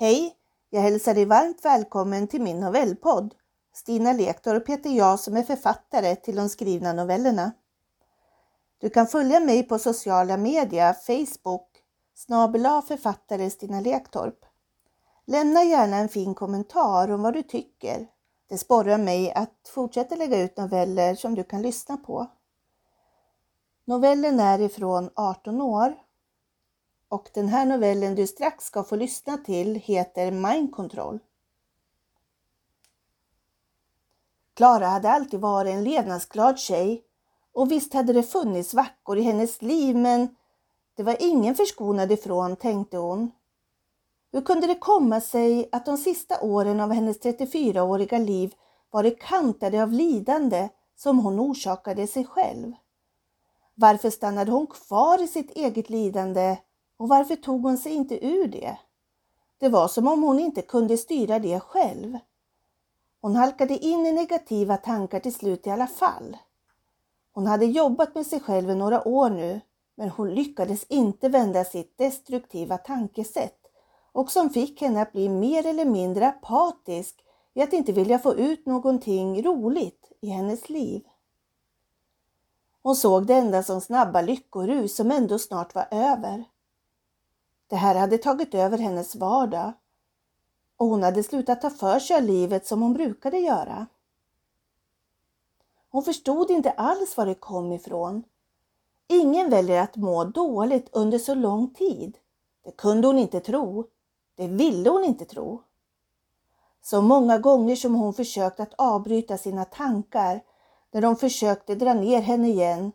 Hej! Jag hälsar dig varmt välkommen till min novellpodd. Stina Lektorp heter jag som är författare till de skrivna novellerna. Du kan följa mig på sociala medier, Facebook, snabela författare Stina Lektorp. Lämna gärna en fin kommentar om vad du tycker. Det sporrar mig att fortsätta lägga ut noveller som du kan lyssna på. Novellen är ifrån 18 år och den här novellen du strax ska få lyssna till heter Mind Control. Klara hade alltid varit en levnadsglad tjej och visst hade det funnits vackor i hennes liv men det var ingen förskonad ifrån, tänkte hon. Hur kunde det komma sig att de sista åren av hennes 34-åriga liv varit kantade av lidande som hon orsakade sig själv? Varför stannade hon kvar i sitt eget lidande och varför tog hon sig inte ur det? Det var som om hon inte kunde styra det själv. Hon halkade in i negativa tankar till slut i alla fall. Hon hade jobbat med sig själv i några år nu, men hon lyckades inte vända sitt destruktiva tankesätt och som fick henne att bli mer eller mindre apatisk i att inte vilja få ut någonting roligt i hennes liv. Hon såg det enda som snabba lyckorus som ändå snart var över. Det här hade tagit över hennes vardag och hon hade slutat ta för sig av livet som hon brukade göra. Hon förstod inte alls var det kom ifrån. Ingen väljer att må dåligt under så lång tid. Det kunde hon inte tro. Det ville hon inte tro. Så många gånger som hon försökt att avbryta sina tankar när de försökte dra ner henne igen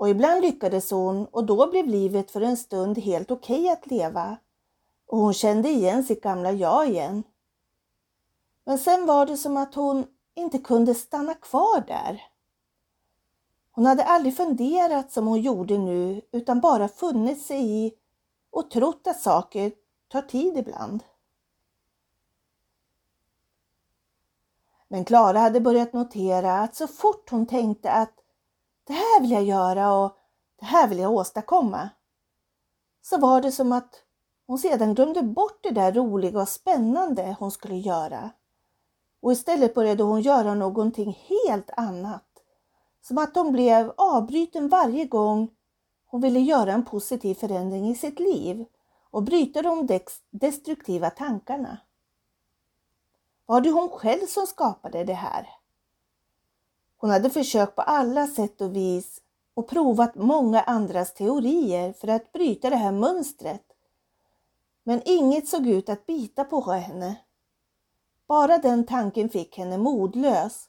och ibland lyckades hon och då blev livet för en stund helt okej okay att leva och hon kände igen sitt gamla jag igen. Men sen var det som att hon inte kunde stanna kvar där. Hon hade aldrig funderat som hon gjorde nu utan bara funnit sig i och trott att saker tar tid ibland. Men Klara hade börjat notera att så fort hon tänkte att det här vill jag göra och det här vill jag åstadkomma, så var det som att hon sedan glömde bort det där roliga och spännande hon skulle göra. Och istället började hon göra någonting helt annat. Som att hon blev avbruten varje gång hon ville göra en positiv förändring i sitt liv och bryta de destruktiva tankarna. Var det hon själv som skapade det här? Hon hade försökt på alla sätt och vis och provat många andras teorier för att bryta det här mönstret. Men inget såg ut att bita på henne. Bara den tanken fick henne modlös.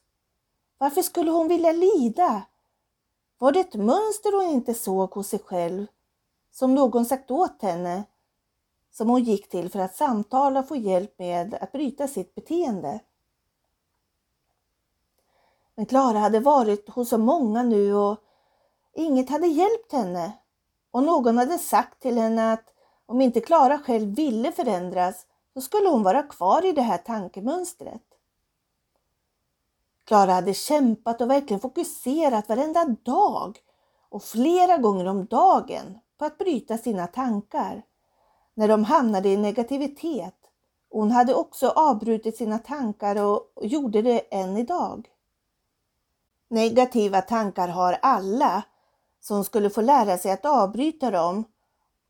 Varför skulle hon vilja lida? Var det ett mönster hon inte såg hos sig själv, som någon sagt åt henne, som hon gick till för att samtala och få hjälp med att bryta sitt beteende? Men Klara hade varit hos så många nu och inget hade hjälpt henne. Och någon hade sagt till henne att om inte Klara själv ville förändras så skulle hon vara kvar i det här tankemönstret. Klara hade kämpat och verkligen fokuserat varenda dag och flera gånger om dagen på att bryta sina tankar när de hamnade i negativitet. Hon hade också avbrutit sina tankar och gjorde det än idag. Negativa tankar har alla, så hon skulle få lära sig att avbryta dem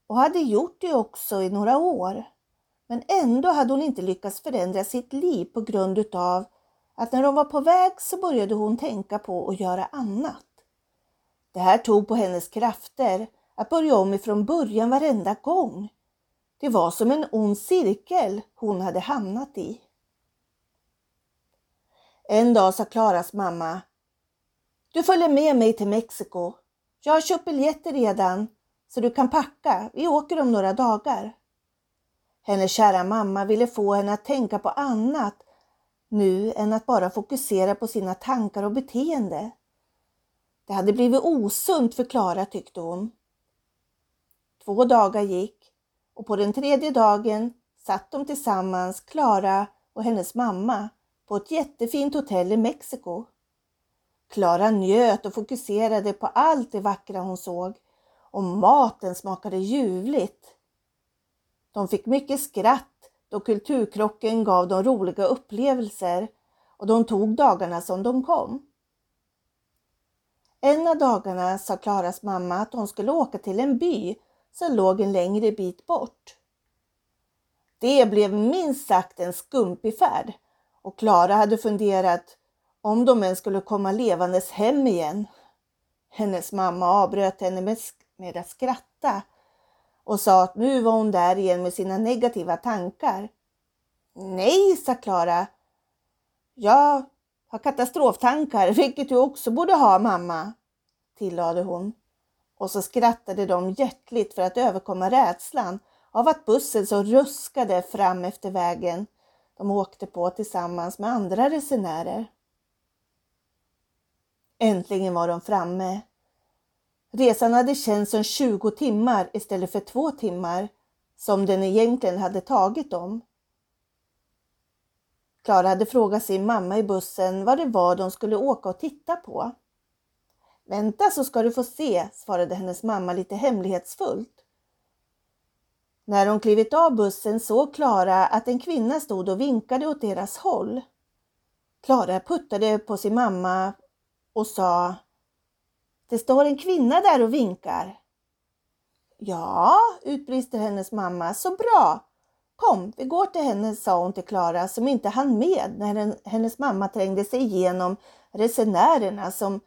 och hade gjort det också i några år. Men ändå hade hon inte lyckats förändra sitt liv på grund utav att när de var på väg så började hon tänka på att göra annat. Det här tog på hennes krafter att börja om ifrån början varenda gång. Det var som en ond cirkel hon hade hamnat i. En dag sa Klaras mamma du följer med mig till Mexiko. Jag har köpt biljetter redan så du kan packa. Vi åker om några dagar. Hennes kära mamma ville få henne att tänka på annat nu än att bara fokusera på sina tankar och beteende. Det hade blivit osunt för Klara tyckte hon. Två dagar gick och på den tredje dagen satt de tillsammans, Klara och hennes mamma, på ett jättefint hotell i Mexiko. Klara njöt och fokuserade på allt det vackra hon såg och maten smakade ljuvligt. De fick mycket skratt då kulturkrocken gav dem roliga upplevelser och de tog dagarna som de kom. En av dagarna sa Klaras mamma att hon skulle åka till en by som låg en längre bit bort. Det blev minst sagt en skumpig färd och Klara hade funderat om de ens skulle komma levandes hem igen. Hennes mamma avbröt henne med, med att skratta och sa att nu var hon där igen med sina negativa tankar. Nej, sa Klara. Jag har katastroftankar, vilket du också borde ha mamma, tillade hon. Och så skrattade de hjärtligt för att överkomma rädslan av att bussen så ruskade fram efter vägen de åkte på tillsammans med andra resenärer. Äntligen var de framme. Resan hade känts som 20 timmar istället för två timmar som den egentligen hade tagit dem. Klara hade frågat sin mamma i bussen vad det var de skulle åka och titta på. Vänta så ska du få se, svarade hennes mamma lite hemlighetsfullt. När de klivit av bussen såg Klara att en kvinna stod och vinkade åt deras håll. Klara puttade på sin mamma och sa Det står en kvinna där och vinkar. Ja, utbrister hennes mamma, så bra. Kom, vi går till henne, sa hon till Klara som inte hann med när hennes mamma trängde sig igenom resenärerna som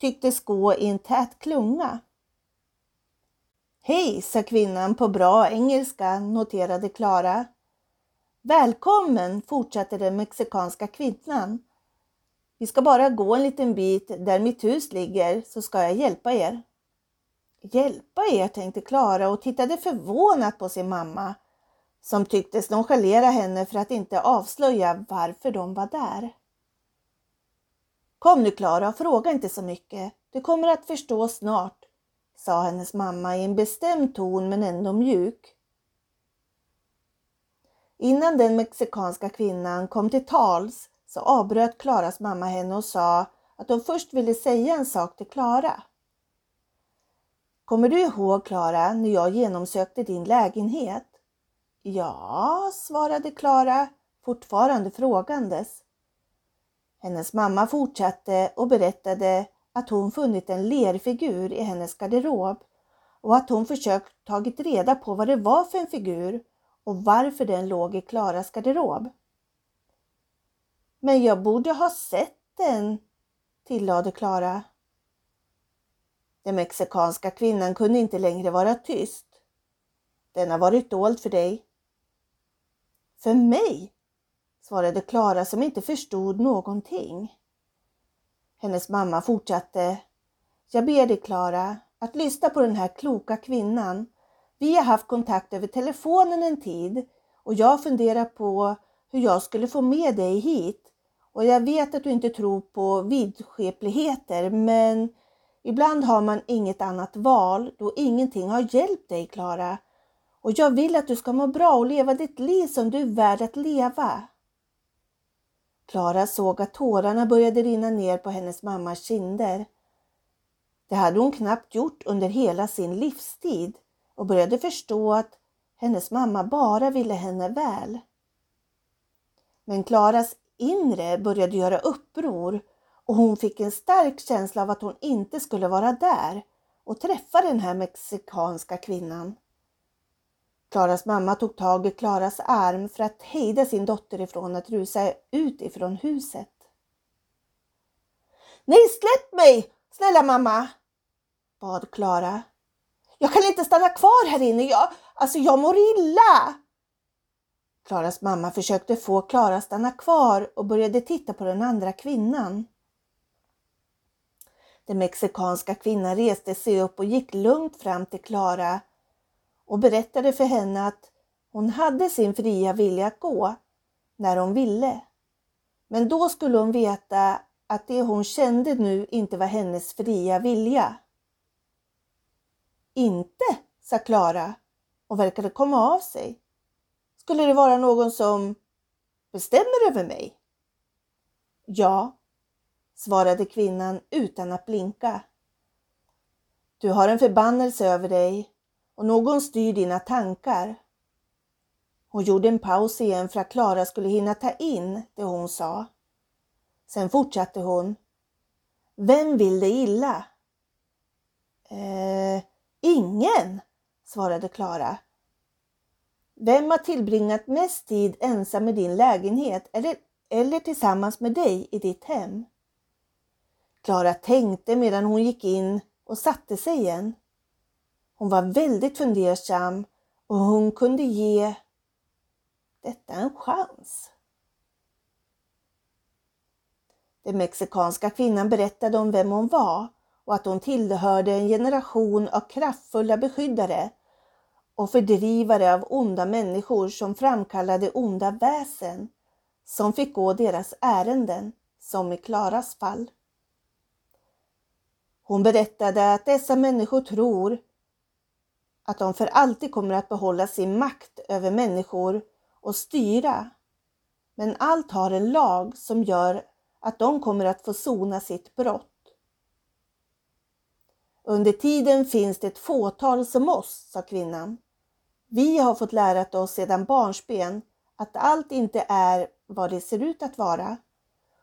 tycktes gå i en tät klunga. Hej, sa kvinnan på bra engelska, noterade Klara. Välkommen, fortsatte den mexikanska kvinnan. Vi ska bara gå en liten bit där mitt hus ligger så ska jag hjälpa er. Hjälpa er, tänkte Klara och tittade förvånat på sin mamma som tycktes nonchalera henne för att inte avslöja varför de var där. Kom nu Klara, fråga inte så mycket. Du kommer att förstå snart, sa hennes mamma i en bestämd ton men ändå mjuk. Innan den mexikanska kvinnan kom till tals så avbröt Klaras mamma henne och sa att hon först ville säga en sak till Klara. Kommer du ihåg Klara när jag genomsökte din lägenhet? Ja, svarade Klara fortfarande frågandes. Hennes mamma fortsatte och berättade att hon funnit en lerfigur i hennes garderob och att hon försökt tagit reda på vad det var för en figur och varför den låg i Klaras garderob. Men jag borde ha sett den, tillade Klara. Den mexikanska kvinnan kunde inte längre vara tyst. Den har varit dold för dig. För mig? svarade Klara som inte förstod någonting. Hennes mamma fortsatte. Jag ber dig Klara att lyssna på den här kloka kvinnan. Vi har haft kontakt över telefonen en tid och jag funderar på hur jag skulle få med dig hit. Och jag vet att du inte tror på vidskepligheter men ibland har man inget annat val då ingenting har hjälpt dig Klara. Och jag vill att du ska må bra och leva ditt liv som du är värd att leva. Klara såg att tårarna började rinna ner på hennes mammas kinder. Det hade hon knappt gjort under hela sin livstid och började förstå att hennes mamma bara ville henne väl. Men Klaras inre började göra uppror och hon fick en stark känsla av att hon inte skulle vara där och träffa den här mexikanska kvinnan. Klaras mamma tog tag i Klaras arm för att hejda sin dotter ifrån att rusa ut ifrån huset. Nej, släpp mig! Snälla mamma! bad Klara. Jag kan inte stanna kvar här inne. Jag, alltså, jag mår illa! Klaras mamma försökte få Klara att stanna kvar och började titta på den andra kvinnan. Den mexikanska kvinnan reste sig upp och gick lugnt fram till Klara och berättade för henne att hon hade sin fria vilja att gå när hon ville. Men då skulle hon veta att det hon kände nu inte var hennes fria vilja. Inte, sa Klara och verkade komma av sig. Skulle det vara någon som bestämmer över mig? Ja, svarade kvinnan utan att blinka. Du har en förbannelse över dig och någon styr dina tankar. Hon gjorde en paus igen för att Klara skulle hinna ta in det hon sa. Sen fortsatte hon. Vem vill dig illa? Eh, ingen, svarade Klara. Vem har tillbringat mest tid ensam i din lägenhet eller, eller tillsammans med dig i ditt hem? Klara tänkte medan hon gick in och satte sig igen. Hon var väldigt fundersam och hon kunde ge detta en chans. Den mexikanska kvinnan berättade om vem hon var och att hon tillhörde en generation av kraftfulla beskyddare och fördrivare av onda människor som framkallade onda väsen som fick gå deras ärenden, som i Klaras fall. Hon berättade att dessa människor tror att de för alltid kommer att behålla sin makt över människor och styra. Men allt har en lag som gör att de kommer att få sona sitt brott. Under tiden finns det ett fåtal som oss, sa kvinnan. Vi har fått lära oss sedan barnsben att allt inte är vad det ser ut att vara.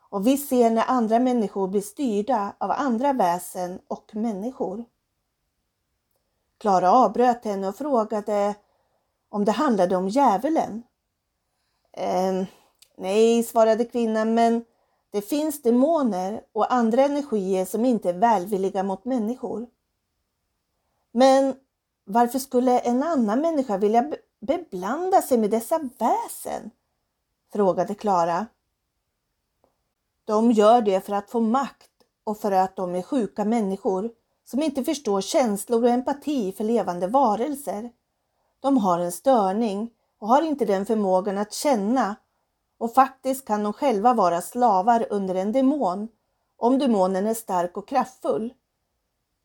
Och vi ser när andra människor blir styrda av andra väsen och människor. Klara avbröt henne och frågade om det handlade om djävulen. Ehm, nej, svarade kvinnan, men det finns demoner och andra energier som inte är välvilliga mot människor. Men varför skulle en annan människa vilja beblanda sig med dessa väsen? frågade Klara. De gör det för att få makt och för att de är sjuka människor som inte förstår känslor och empati för levande varelser. De har en störning och har inte den förmågan att känna och faktiskt kan de själva vara slavar under en demon om demonen är stark och kraftfull.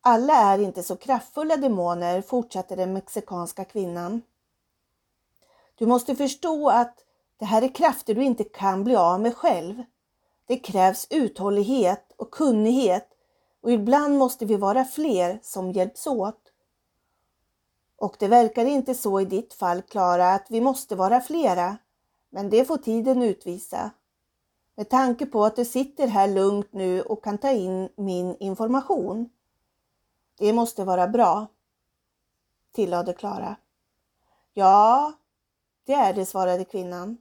Alla är inte så kraftfulla demoner, fortsatte den mexikanska kvinnan. Du måste förstå att det här är krafter du inte kan bli av med själv. Det krävs uthållighet och kunnighet och ibland måste vi vara fler som hjälps åt. Och det verkar inte så i ditt fall, Klara, att vi måste vara flera. Men det får tiden utvisa. Med tanke på att du sitter här lugnt nu och kan ta in min information. Det måste vara bra, tillade Klara. Ja, det är det, svarade kvinnan.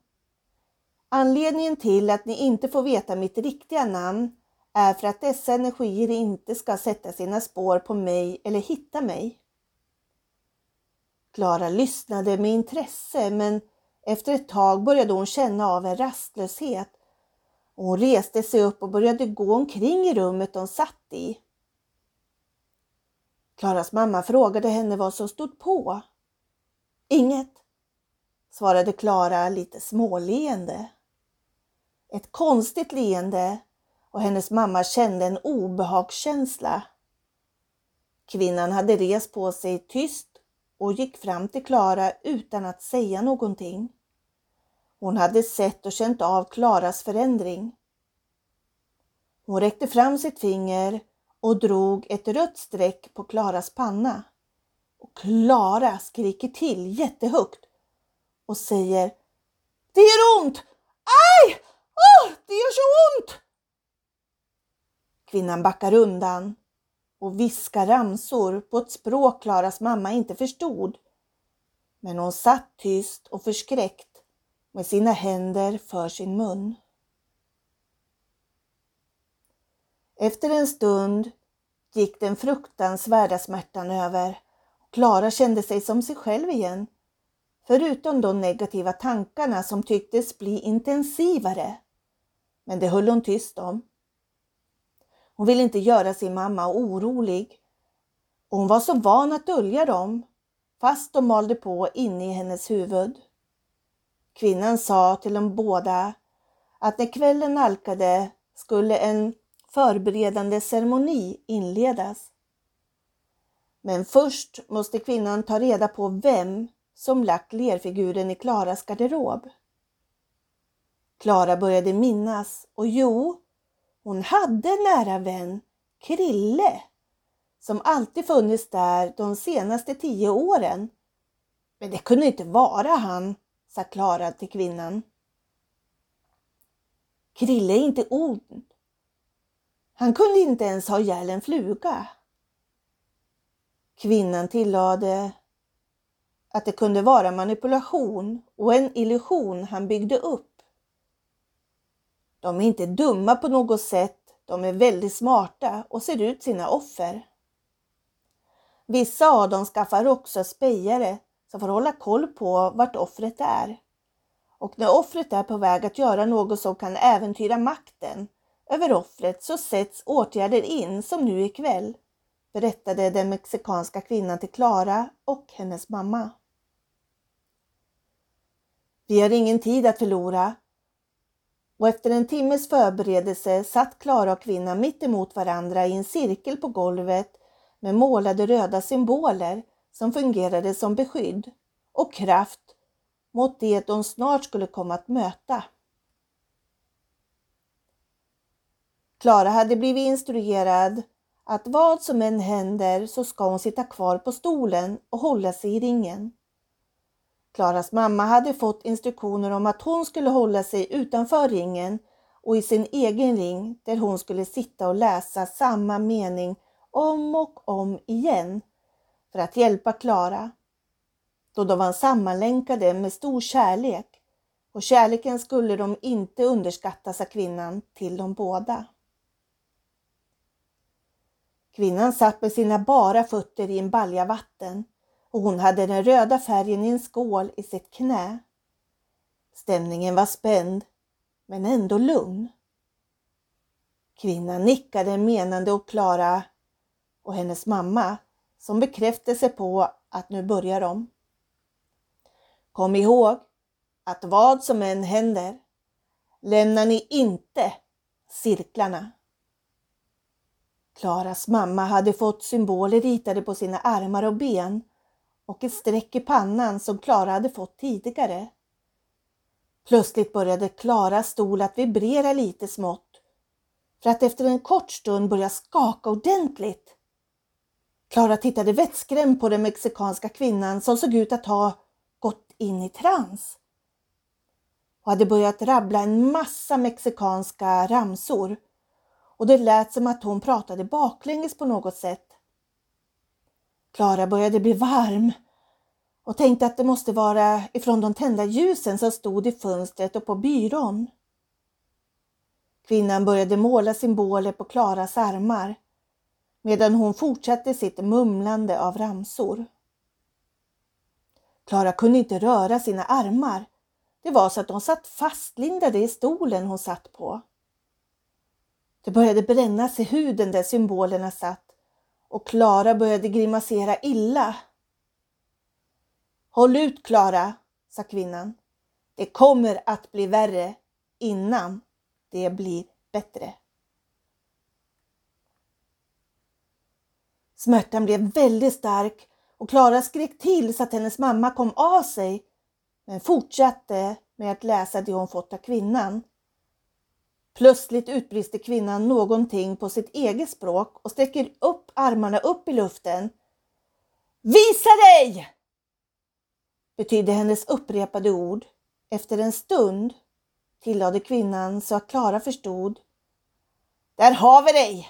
Anledningen till att ni inte får veta mitt riktiga namn är för att dessa energier inte ska sätta sina spår på mig eller hitta mig. Klara lyssnade med intresse men efter ett tag började hon känna av en rastlöshet hon reste sig upp och började gå omkring i rummet de satt i. Klaras mamma frågade henne vad som stod på. Inget, svarade Klara lite småleende. Ett konstigt leende och hennes mamma kände en obehagskänsla. Kvinnan hade rest på sig tyst och gick fram till Klara utan att säga någonting. Hon hade sett och känt av Klaras förändring. Hon räckte fram sitt finger och drog ett rött streck på Klaras panna. Och Klara skriker till jättehögt och säger Det gör ont! Aj! Oh, det gör så ont! Kvinnan backar undan och viskar ramsor på ett språk Klaras mamma inte förstod. Men hon satt tyst och förskräckt med sina händer för sin mun. Efter en stund gick den fruktansvärda smärtan över och Klara kände sig som sig själv igen. Förutom de negativa tankarna som tycktes bli intensivare. Men det höll hon tyst om. Hon ville inte göra sin mamma orolig och hon var så van att dölja dem fast de malde på inne i hennes huvud. Kvinnan sa till dem båda att när kvällen nalkade skulle en förberedande ceremoni inledas. Men först måste kvinnan ta reda på vem som lagt lerfiguren i Klaras garderob. Klara började minnas och jo, hon hade en nära vän, Krille, som alltid funnits där de senaste tio åren. Men det kunde inte vara han. sa Klara till kvinnan. Krille är inte ond. Han kunde inte ens ha ihjäl en fluga. Kvinnan tillade att det kunde vara manipulation och en illusion han byggde upp. De är inte dumma på något sätt, de är väldigt smarta och ser ut sina offer. Vissa av dem skaffar också spejare som får hålla koll på vart offret är. Och när offret är på väg att göra något som kan äventyra makten över offret så sätts åtgärder in som nu ikväll, berättade den mexikanska kvinnan till Klara och hennes mamma. Vi har ingen tid att förlora. Och efter en timmes förberedelse satt Klara och kvinnan mitt emot varandra i en cirkel på golvet med målade röda symboler som fungerade som beskydd och kraft mot det de snart skulle komma att möta. Klara hade blivit instruerad att vad som än händer så ska hon sitta kvar på stolen och hålla sig i ringen. Klaras mamma hade fått instruktioner om att hon skulle hålla sig utanför ringen och i sin egen ring där hon skulle sitta och läsa samma mening om och om igen för att hjälpa Klara. Då de var sammanlänkade med stor kärlek och kärleken skulle de inte underskattas av kvinnan till de båda. Kvinnan satt med sina bara fötter i en balja vatten och hon hade den röda färgen i en skål i sitt knä. Stämningen var spänd, men ändå lugn. Kvinnan nickade menande och Klara och hennes mamma som bekräftelse på att nu börjar de. Kom ihåg att vad som än händer lämnar ni inte cirklarna. Klaras mamma hade fått symboler ritade på sina armar och ben och ett streck i pannan som Klara hade fått tidigare. Plötsligt började Klaras stol att vibrera lite smått för att efter en kort stund börja skaka ordentligt. Klara tittade vettskrämd på den mexikanska kvinnan som såg ut att ha gått in i trans och hade börjat rabbla en massa mexikanska ramsor och det lät som att hon pratade baklänges på något sätt. Klara började bli varm och tänkte att det måste vara ifrån de tända ljusen som stod i fönstret och på byrån. Kvinnan började måla symboler på Klaras armar medan hon fortsatte sitt mumlande av ramsor. Klara kunde inte röra sina armar. Det var så att de satt fastlindade i stolen hon satt på. Det började brännas i huden där symbolerna satt och Klara började grimasera illa. Håll ut Klara, sa kvinnan. Det kommer att bli värre innan det blir bättre. Smärtan blev väldigt stark och Klara skrek till så att hennes mamma kom av sig men fortsatte med att läsa det hon fått av kvinnan. Plötsligt utbrister kvinnan någonting på sitt eget språk och sträcker upp armarna upp i luften. Visa dig! betydde hennes upprepade ord. Efter en stund tillade kvinnan så att Klara förstod. Där har vi dig!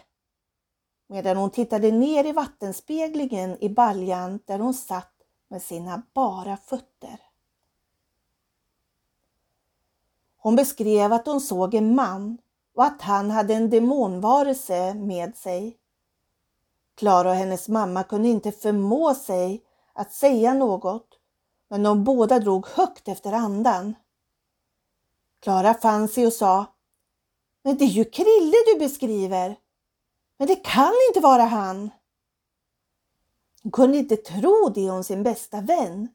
Medan hon tittade ner i vattenspeglingen i baljan där hon satt med sina bara fötter. Hon beskrev att hon såg en man och att han hade en demonvarelse med sig. Klara och hennes mamma kunde inte förmå sig att säga något, men de båda drog högt efter andan. Klara fann sig och sa Men det är ju Krille du beskriver. Men det kan inte vara han. Hon kunde inte tro det om sin bästa vän.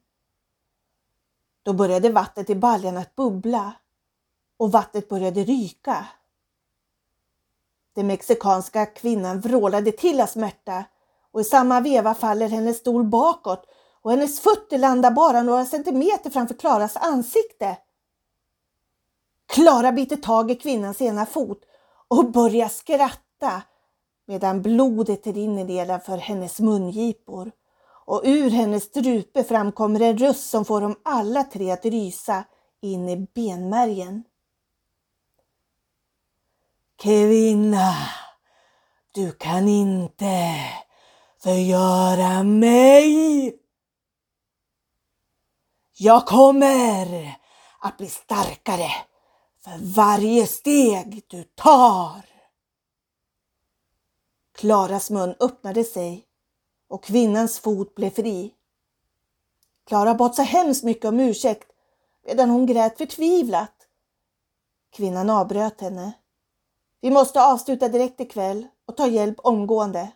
Då började vattnet i baljan att bubbla och vattnet började ryka. Den mexikanska kvinnan vrålade till av smärta och i samma veva faller hennes stol bakåt och hennes fötter landar bara några centimeter framför Klaras ansikte. Klara biter tag i kvinnans ena fot och börjar skratta medan blodet rinner nedanför hennes mungipor och ur hennes strupe framkommer en röst som får dem alla tre att rysa in i benmärgen. Kvinna, du kan inte förgöra mig. Jag kommer att bli starkare för varje steg du tar. Klaras mun öppnade sig och kvinnans fot blev fri. Klara bad så hemskt mycket om ursäkt medan hon grät förtvivlat. Kvinnan avbröt henne. Vi måste avsluta direkt ikväll och ta hjälp omgående.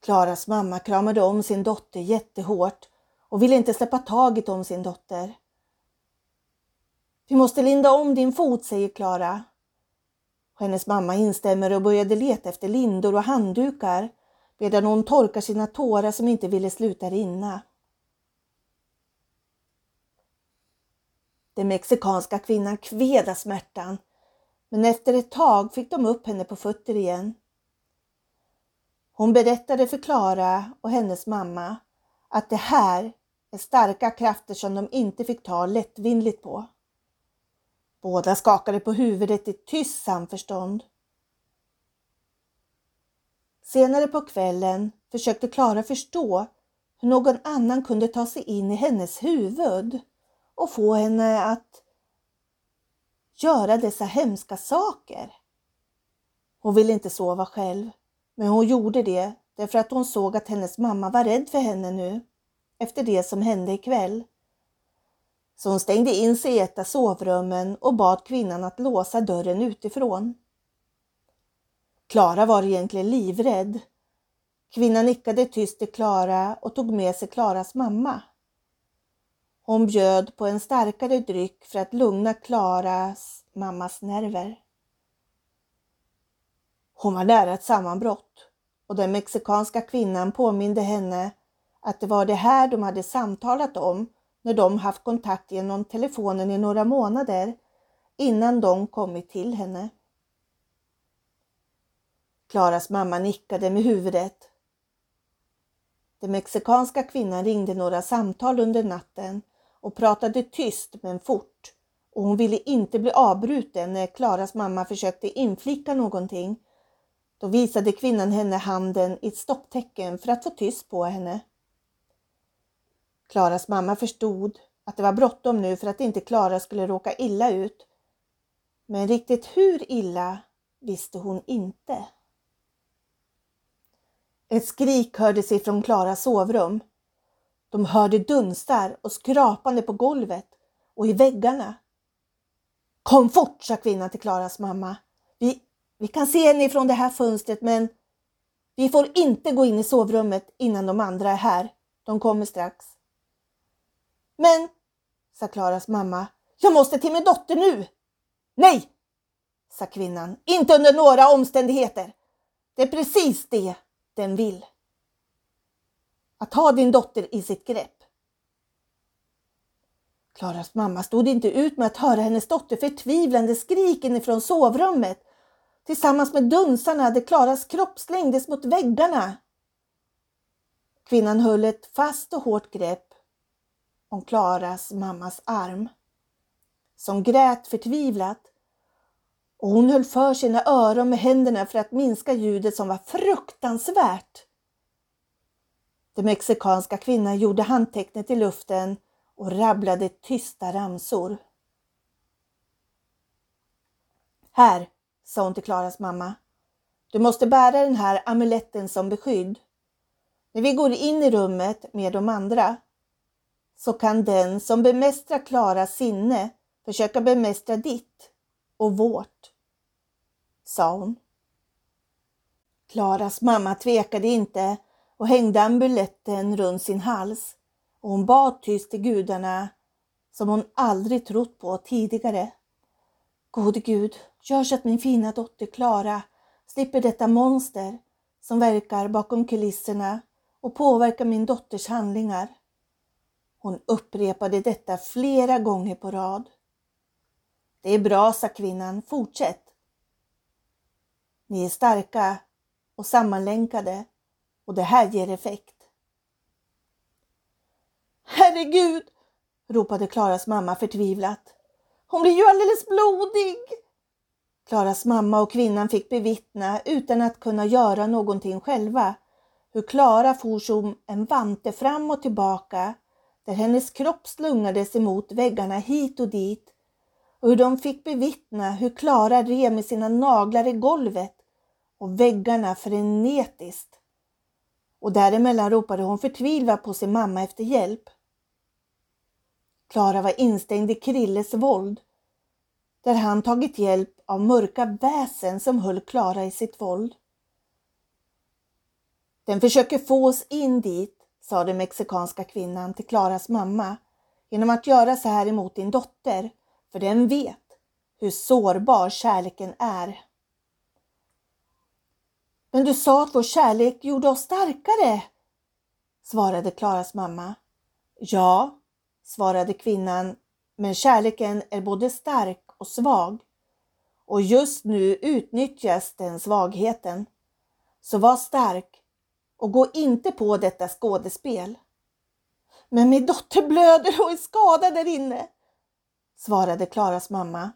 Klaras mamma kramade om sin dotter jättehårt och ville inte släppa taget om sin dotter. Vi måste linda om din fot, säger Klara. Hennes mamma instämmer och började leta efter lindor och handdukar medan hon torkar sina tårar som inte ville sluta rinna. Den mexikanska kvinnan kved av smärtan men efter ett tag fick de upp henne på fötter igen. Hon berättade för Klara och hennes mamma att det här är starka krafter som de inte fick ta lättvindigt på. Båda skakade på huvudet i tyst samförstånd. Senare på kvällen försökte Klara förstå hur någon annan kunde ta sig in i hennes huvud och få henne att göra dessa hemska saker. Hon ville inte sova själv, men hon gjorde det därför att hon såg att hennes mamma var rädd för henne nu efter det som hände ikväll. Så hon stängde in sig i ett av sovrummen och bad kvinnan att låsa dörren utifrån. Klara var egentligen livrädd. Kvinnan nickade tyst till Klara och tog med sig Klaras mamma. Hon bjöd på en starkare dryck för att lugna Klaras mammas nerver. Hon var nära ett sammanbrott och den mexikanska kvinnan påminde henne att det var det här de hade samtalat om när de haft kontakt genom telefonen i några månader innan de kommit till henne. Klaras mamma nickade med huvudet. Den mexikanska kvinnan ringde några samtal under natten och pratade tyst men fort och hon ville inte bli avbruten när Klaras mamma försökte inflika någonting. Då visade kvinnan henne handen i ett stopptecken för att få tyst på henne. Klaras mamma förstod att det var bråttom nu för att inte Klara skulle råka illa ut. Men riktigt hur illa visste hon inte. Ett skrik hördes ifrån Klaras sovrum. De hörde dunstar och skrapande på golvet och i väggarna. Kom fort, sa kvinnan till Klaras mamma. Vi, vi kan se henne ifrån det här fönstret men vi får inte gå in i sovrummet innan de andra är här. De kommer strax. Men, sa Klaras mamma, jag måste till min dotter nu. Nej, sa kvinnan, inte under några omständigheter. Det är precis det den vill. Att ha din dotter i sitt grepp. Klaras mamma stod inte ut med att höra hennes dotter förtvivlande skrik inifrån sovrummet. Tillsammans med dunsarna där Klaras kropp slängdes mot väggarna. Kvinnan höll ett fast och hårt grepp om Klaras mammas arm, som grät förtvivlat och hon höll för sina öron med händerna för att minska ljudet som var fruktansvärt. Den mexikanska kvinnan gjorde handtecknet i luften och rabblade tysta ramsor. Här, sa hon till Klaras mamma. Du måste bära den här amuletten som beskydd. När vi går in i rummet med de andra så kan den som bemästrar Klaras sinne försöka bemästra ditt och vårt, sa hon. Klaras mamma tvekade inte och hängde amuletten runt sin hals och hon bad tyst till gudarna som hon aldrig trott på tidigare. Gode Gud, gör så att min fina dotter Klara slipper detta monster som verkar bakom kulisserna och påverkar min dotters handlingar. Hon upprepade detta flera gånger på rad. Det är bra, sa kvinnan, fortsätt. Ni är starka och sammanlänkade och det här ger effekt. Herregud, ropade Klaras mamma förtvivlat. Hon blir ju alldeles blodig. Klaras mamma och kvinnan fick bevittna utan att kunna göra någonting själva hur Klara for som en vante fram och tillbaka där hennes kropp slungades emot väggarna hit och dit och hur de fick bevittna hur Klara rev med sina naglar i golvet och väggarna frenetiskt. Och däremellan ropade hon förtvivlat på sin mamma efter hjälp. Klara var instängd i Krilles våld där han tagit hjälp av mörka väsen som höll Klara i sitt våld. Den försöker få oss in dit, sa den mexikanska kvinnan till Klaras mamma, genom att göra så här emot din dotter, för den vet hur sårbar kärleken är. Men du sa att vår kärlek gjorde oss starkare, svarade Klaras mamma. Ja, svarade kvinnan, men kärleken är både stark och svag. Och just nu utnyttjas den svagheten. Så var stark och gå inte på detta skådespel. Men min dotter blöder och är skadad där inne, svarade Klaras mamma.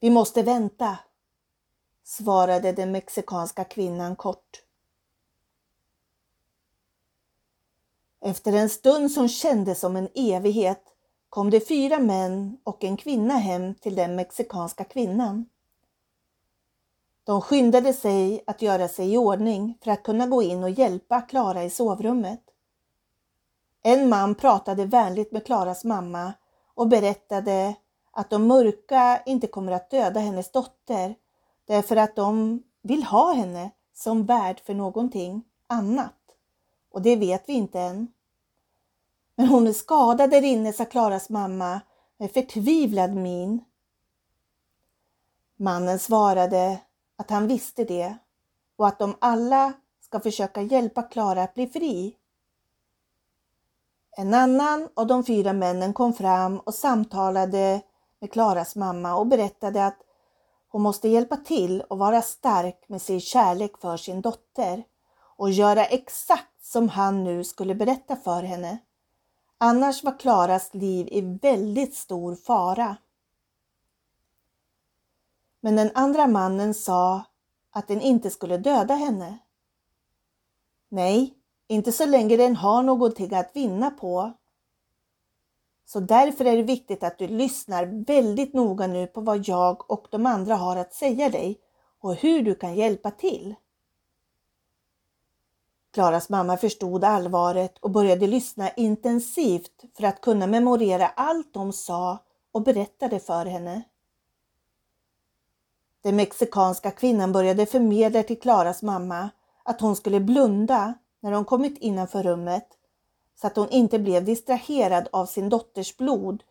Vi måste vänta, svarade den mexikanska kvinnan kort. Efter en stund som kändes som en evighet kom det fyra män och en kvinna hem till den mexikanska kvinnan. De skyndade sig att göra sig i ordning för att kunna gå in och hjälpa Klara i sovrummet. En man pratade vänligt med Klaras mamma och berättade att de mörka inte kommer att döda hennes dotter därför att de vill ha henne som värd för någonting annat. Och det vet vi inte än. Men hon är skadad där inne, sa Klaras mamma med förtvivlad min. Mannen svarade att han visste det och att de alla ska försöka hjälpa Klara att bli fri. En annan av de fyra männen kom fram och samtalade med Klaras mamma och berättade att hon måste hjälpa till och vara stark med sin kärlek för sin dotter och göra exakt som han nu skulle berätta för henne. Annars var Klaras liv i väldigt stor fara. Men den andra mannen sa att den inte skulle döda henne. Nej, inte så länge den har någonting att vinna på. Så därför är det viktigt att du lyssnar väldigt noga nu på vad jag och de andra har att säga dig och hur du kan hjälpa till. Klaras mamma förstod allvaret och började lyssna intensivt för att kunna memorera allt de sa och berättade för henne. Den mexikanska kvinnan började förmedla till Klaras mamma att hon skulle blunda när hon kommit innanför rummet så att hon inte blev distraherad av sin dotters blod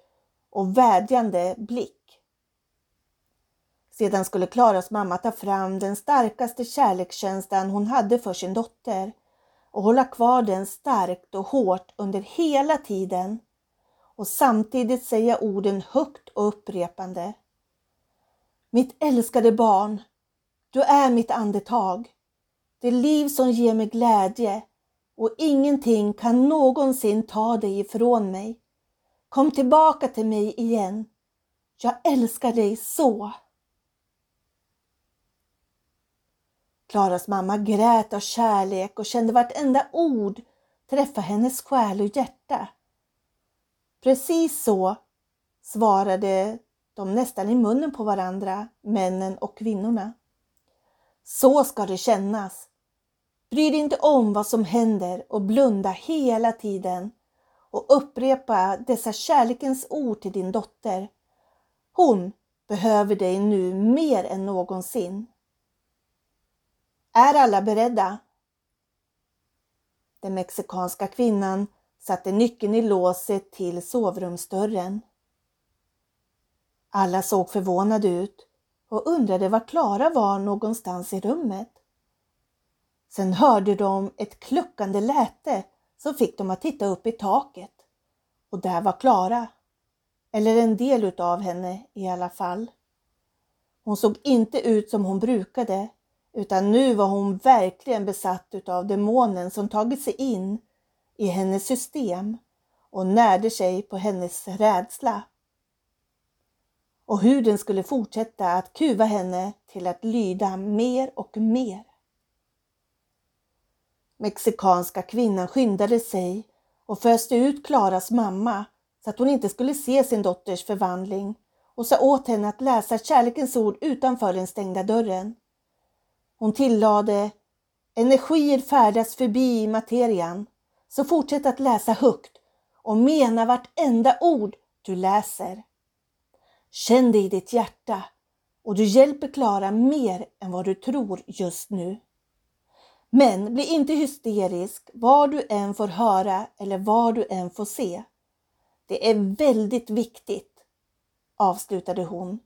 och vädjande blick. Sedan skulle Klaras mamma ta fram den starkaste kärlekskänslan hon hade för sin dotter och hålla kvar den starkt och hårt under hela tiden och samtidigt säga orden högt och upprepande. Mitt älskade barn, du är mitt andetag, det liv som ger mig glädje och ingenting kan någonsin ta dig ifrån mig. Kom tillbaka till mig igen. Jag älskar dig så. Klaras mamma grät av kärlek och kände vartenda ord träffa hennes själ och hjärta. Precis så svarade de nästan i munnen på varandra, männen och kvinnorna. Så ska det kännas. Bry dig inte om vad som händer och blunda hela tiden och upprepa dessa kärlekens ord till din dotter. Hon behöver dig nu mer än någonsin. Är alla beredda? Den mexikanska kvinnan satte nyckeln i låset till sovrumsdörren. Alla såg förvånade ut och undrade var Klara var någonstans i rummet. Sen hörde de ett kluckande läte som fick dem att titta upp i taket. Och där var Klara. Eller en del utav henne i alla fall. Hon såg inte ut som hon brukade utan nu var hon verkligen besatt utav demonen som tagit sig in i hennes system och närde sig på hennes rädsla. Och hur den skulle fortsätta att kuva henne till att lyda mer och mer. Mexikanska kvinnan skyndade sig och föste ut Klaras mamma så att hon inte skulle se sin dotters förvandling och sa åt henne att läsa kärlekens ord utanför den stängda dörren. Hon tillade Energier färdas förbi materian, så fortsätt att läsa högt och mena vartenda ord du läser. Känn det i ditt hjärta och du hjälper Klara mer än vad du tror just nu. Men bli inte hysterisk vad du än får höra eller vad du än får se. Det är väldigt viktigt, avslutade hon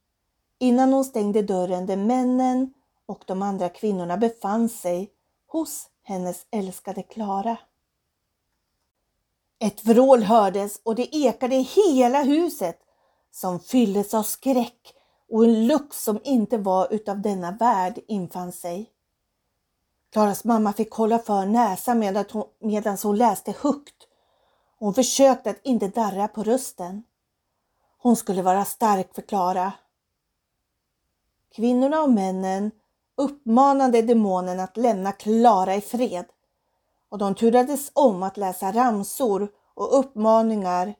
innan hon stängde dörren där männen och de andra kvinnorna befann sig hos hennes älskade Klara. Ett vrål hördes och det ekade i hela huset som fylldes av skräck och en lukt som inte var utav denna värld infann sig. Klaras mamma fick hålla för näsan medan hon, medan hon läste högt. Hon försökte att inte darra på rösten. Hon skulle vara stark för Klara. Kvinnorna och männen uppmanade demonen att lämna Klara i fred och de turades om att läsa ramsor och uppmaningar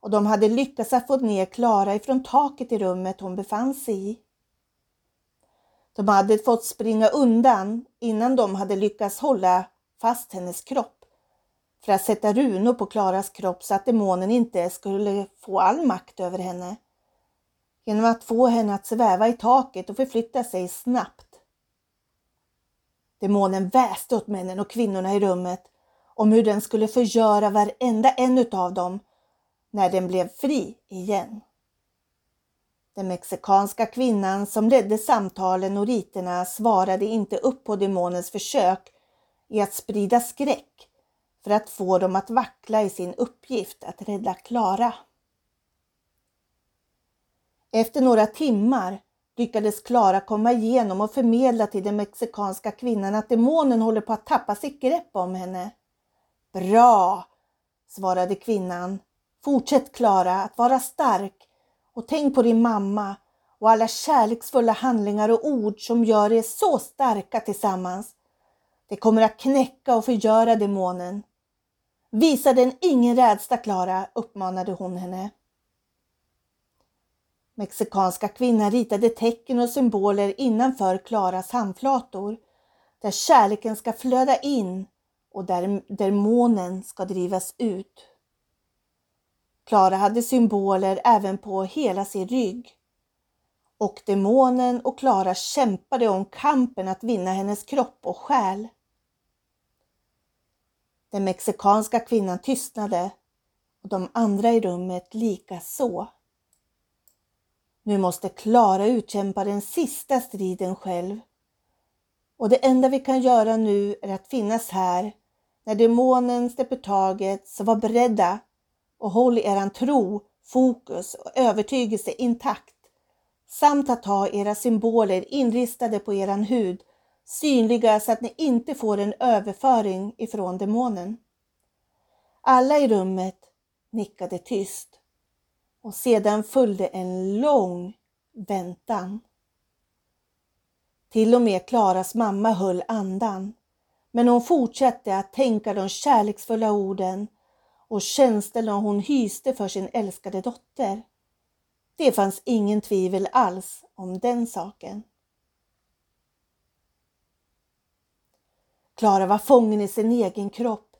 och de hade lyckats att få ner Klara ifrån taket i rummet hon befann sig i. De hade fått springa undan innan de hade lyckats hålla fast hennes kropp för att sätta runor på Klaras kropp så att demonen inte skulle få all makt över henne. Genom att få henne att sväva i taket och förflytta sig snabbt. Demonen väste åt männen och kvinnorna i rummet om hur den skulle förgöra varenda en utav dem när den blev fri igen. Den mexikanska kvinnan som ledde samtalen och riterna svarade inte upp på demonens försök i att sprida skräck för att få dem att vackla i sin uppgift att rädda Klara. Efter några timmar lyckades Klara komma igenom och förmedla till den mexikanska kvinnan att demonen håller på att tappa sitt grepp om henne. Bra, svarade kvinnan. Fortsätt Klara att vara stark och tänk på din mamma och alla kärleksfulla handlingar och ord som gör er så starka tillsammans. Det kommer att knäcka och förgöra demonen. Visa den ingen rädsla Klara, uppmanade hon henne. Mexikanska kvinnan ritade tecken och symboler innanför Klaras handflator där kärleken ska flöda in och där demonen ska drivas ut. Klara hade symboler även på hela sin rygg. Och demonen och Klara kämpade om kampen att vinna hennes kropp och själ. Den mexikanska kvinnan tystnade och de andra i rummet lika så. Nu måste Klara utkämpa den sista striden själv. Och det enda vi kan göra nu är att finnas här när demonen släpper taget, så var beredda och håll eran tro, fokus och övertygelse intakt samt att ha era symboler inristade på eran hud synliga så att ni inte får en överföring ifrån demonen. Alla i rummet nickade tyst och sedan följde en lång väntan. Till och med Klaras mamma höll andan, men hon fortsatte att tänka de kärleksfulla orden och känslorna hon hyste för sin älskade dotter. Det fanns ingen tvivel alls om den saken. Klara var fången i sin egen kropp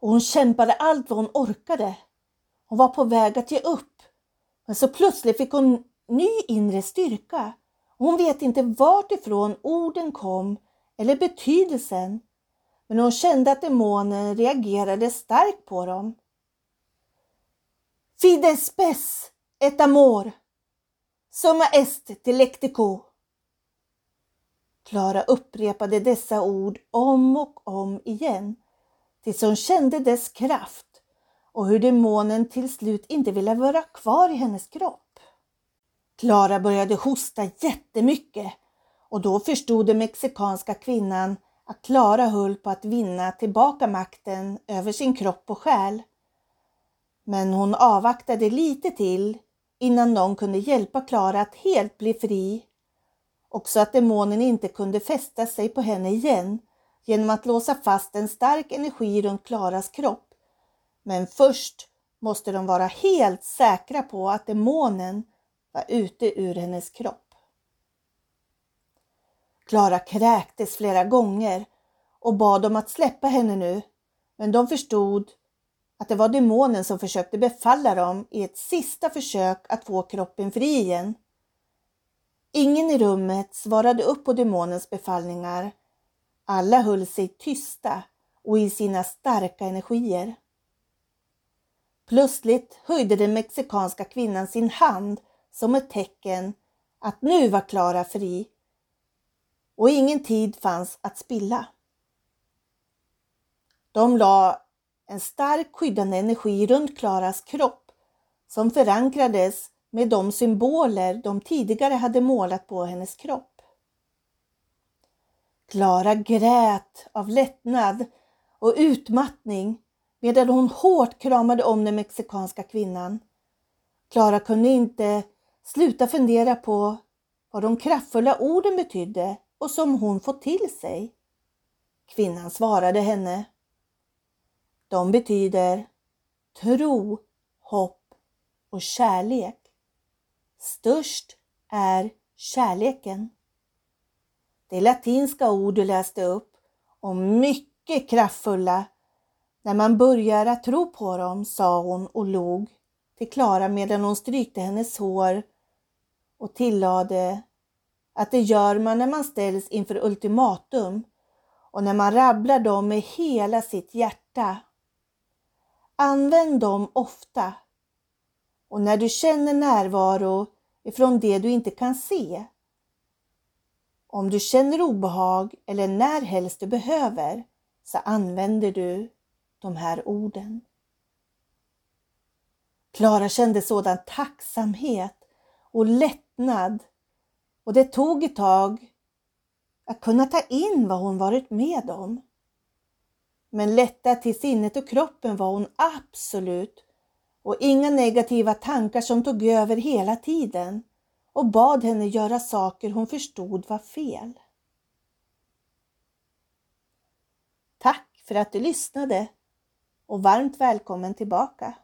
och hon kämpade allt vad hon orkade. Hon var på väg att ge upp. Men så plötsligt fick hon ny inre styrka. Hon vet inte vart ifrån orden kom eller betydelsen. Men hon kände att demonen reagerade starkt på dem. Fides spes et amor. Summa est delectico. Klara upprepade dessa ord om och om igen tills hon kände dess kraft och hur demonen till slut inte ville vara kvar i hennes kropp. Klara började hosta jättemycket Och då förstod den mexikanska kvinnan att Klara höll på att vinna tillbaka makten över sin kropp och själ. Men hon avvaktade lite till innan någon kunde hjälpa Klara att helt bli fri. Och så att demonen inte kunde fästa sig på henne igen genom att låsa fast en stark energi runt Klaras kropp. Men först måste de vara helt säkra på att demonen var ute ur hennes kropp. Klara kräktes flera gånger och bad om att släppa henne nu, men de förstod att det var demonen som försökte befalla dem i ett sista försök att få kroppen fri igen. Ingen i rummet svarade upp på demonens befallningar. Alla höll sig tysta och i sina starka energier. Plötsligt höjde den mexikanska kvinnan sin hand som ett tecken att nu var Klara fri och ingen tid fanns att spilla. De la en stark skyddande energi runt Klaras kropp som förankrades med de symboler de tidigare hade målat på hennes kropp. Klara grät av lättnad och utmattning medan hon hårt kramade om den mexikanska kvinnan. Klara kunde inte sluta fundera på vad de kraftfulla orden betydde och som hon fått till sig. Kvinnan svarade henne. De betyder tro, hopp och kärlek. Störst är kärleken. Det latinska ord du läste upp och mycket kraftfulla när man börjar att tro på dem, sa hon och log till Klara medan hon strykte hennes hår och tillade att det gör man när man ställs inför ultimatum och när man rabblar dem med hela sitt hjärta. Använd dem ofta och när du känner närvaro ifrån det du inte kan se. Om du känner obehag eller när helst du behöver så använder du de här orden. Klara kände sådan tacksamhet och lättnad och det tog ett tag att kunna ta in vad hon varit med om. Men lättad till sinnet och kroppen var hon absolut och inga negativa tankar som tog över hela tiden och bad henne göra saker hon förstod var fel. Tack för att du lyssnade och varmt välkommen tillbaka.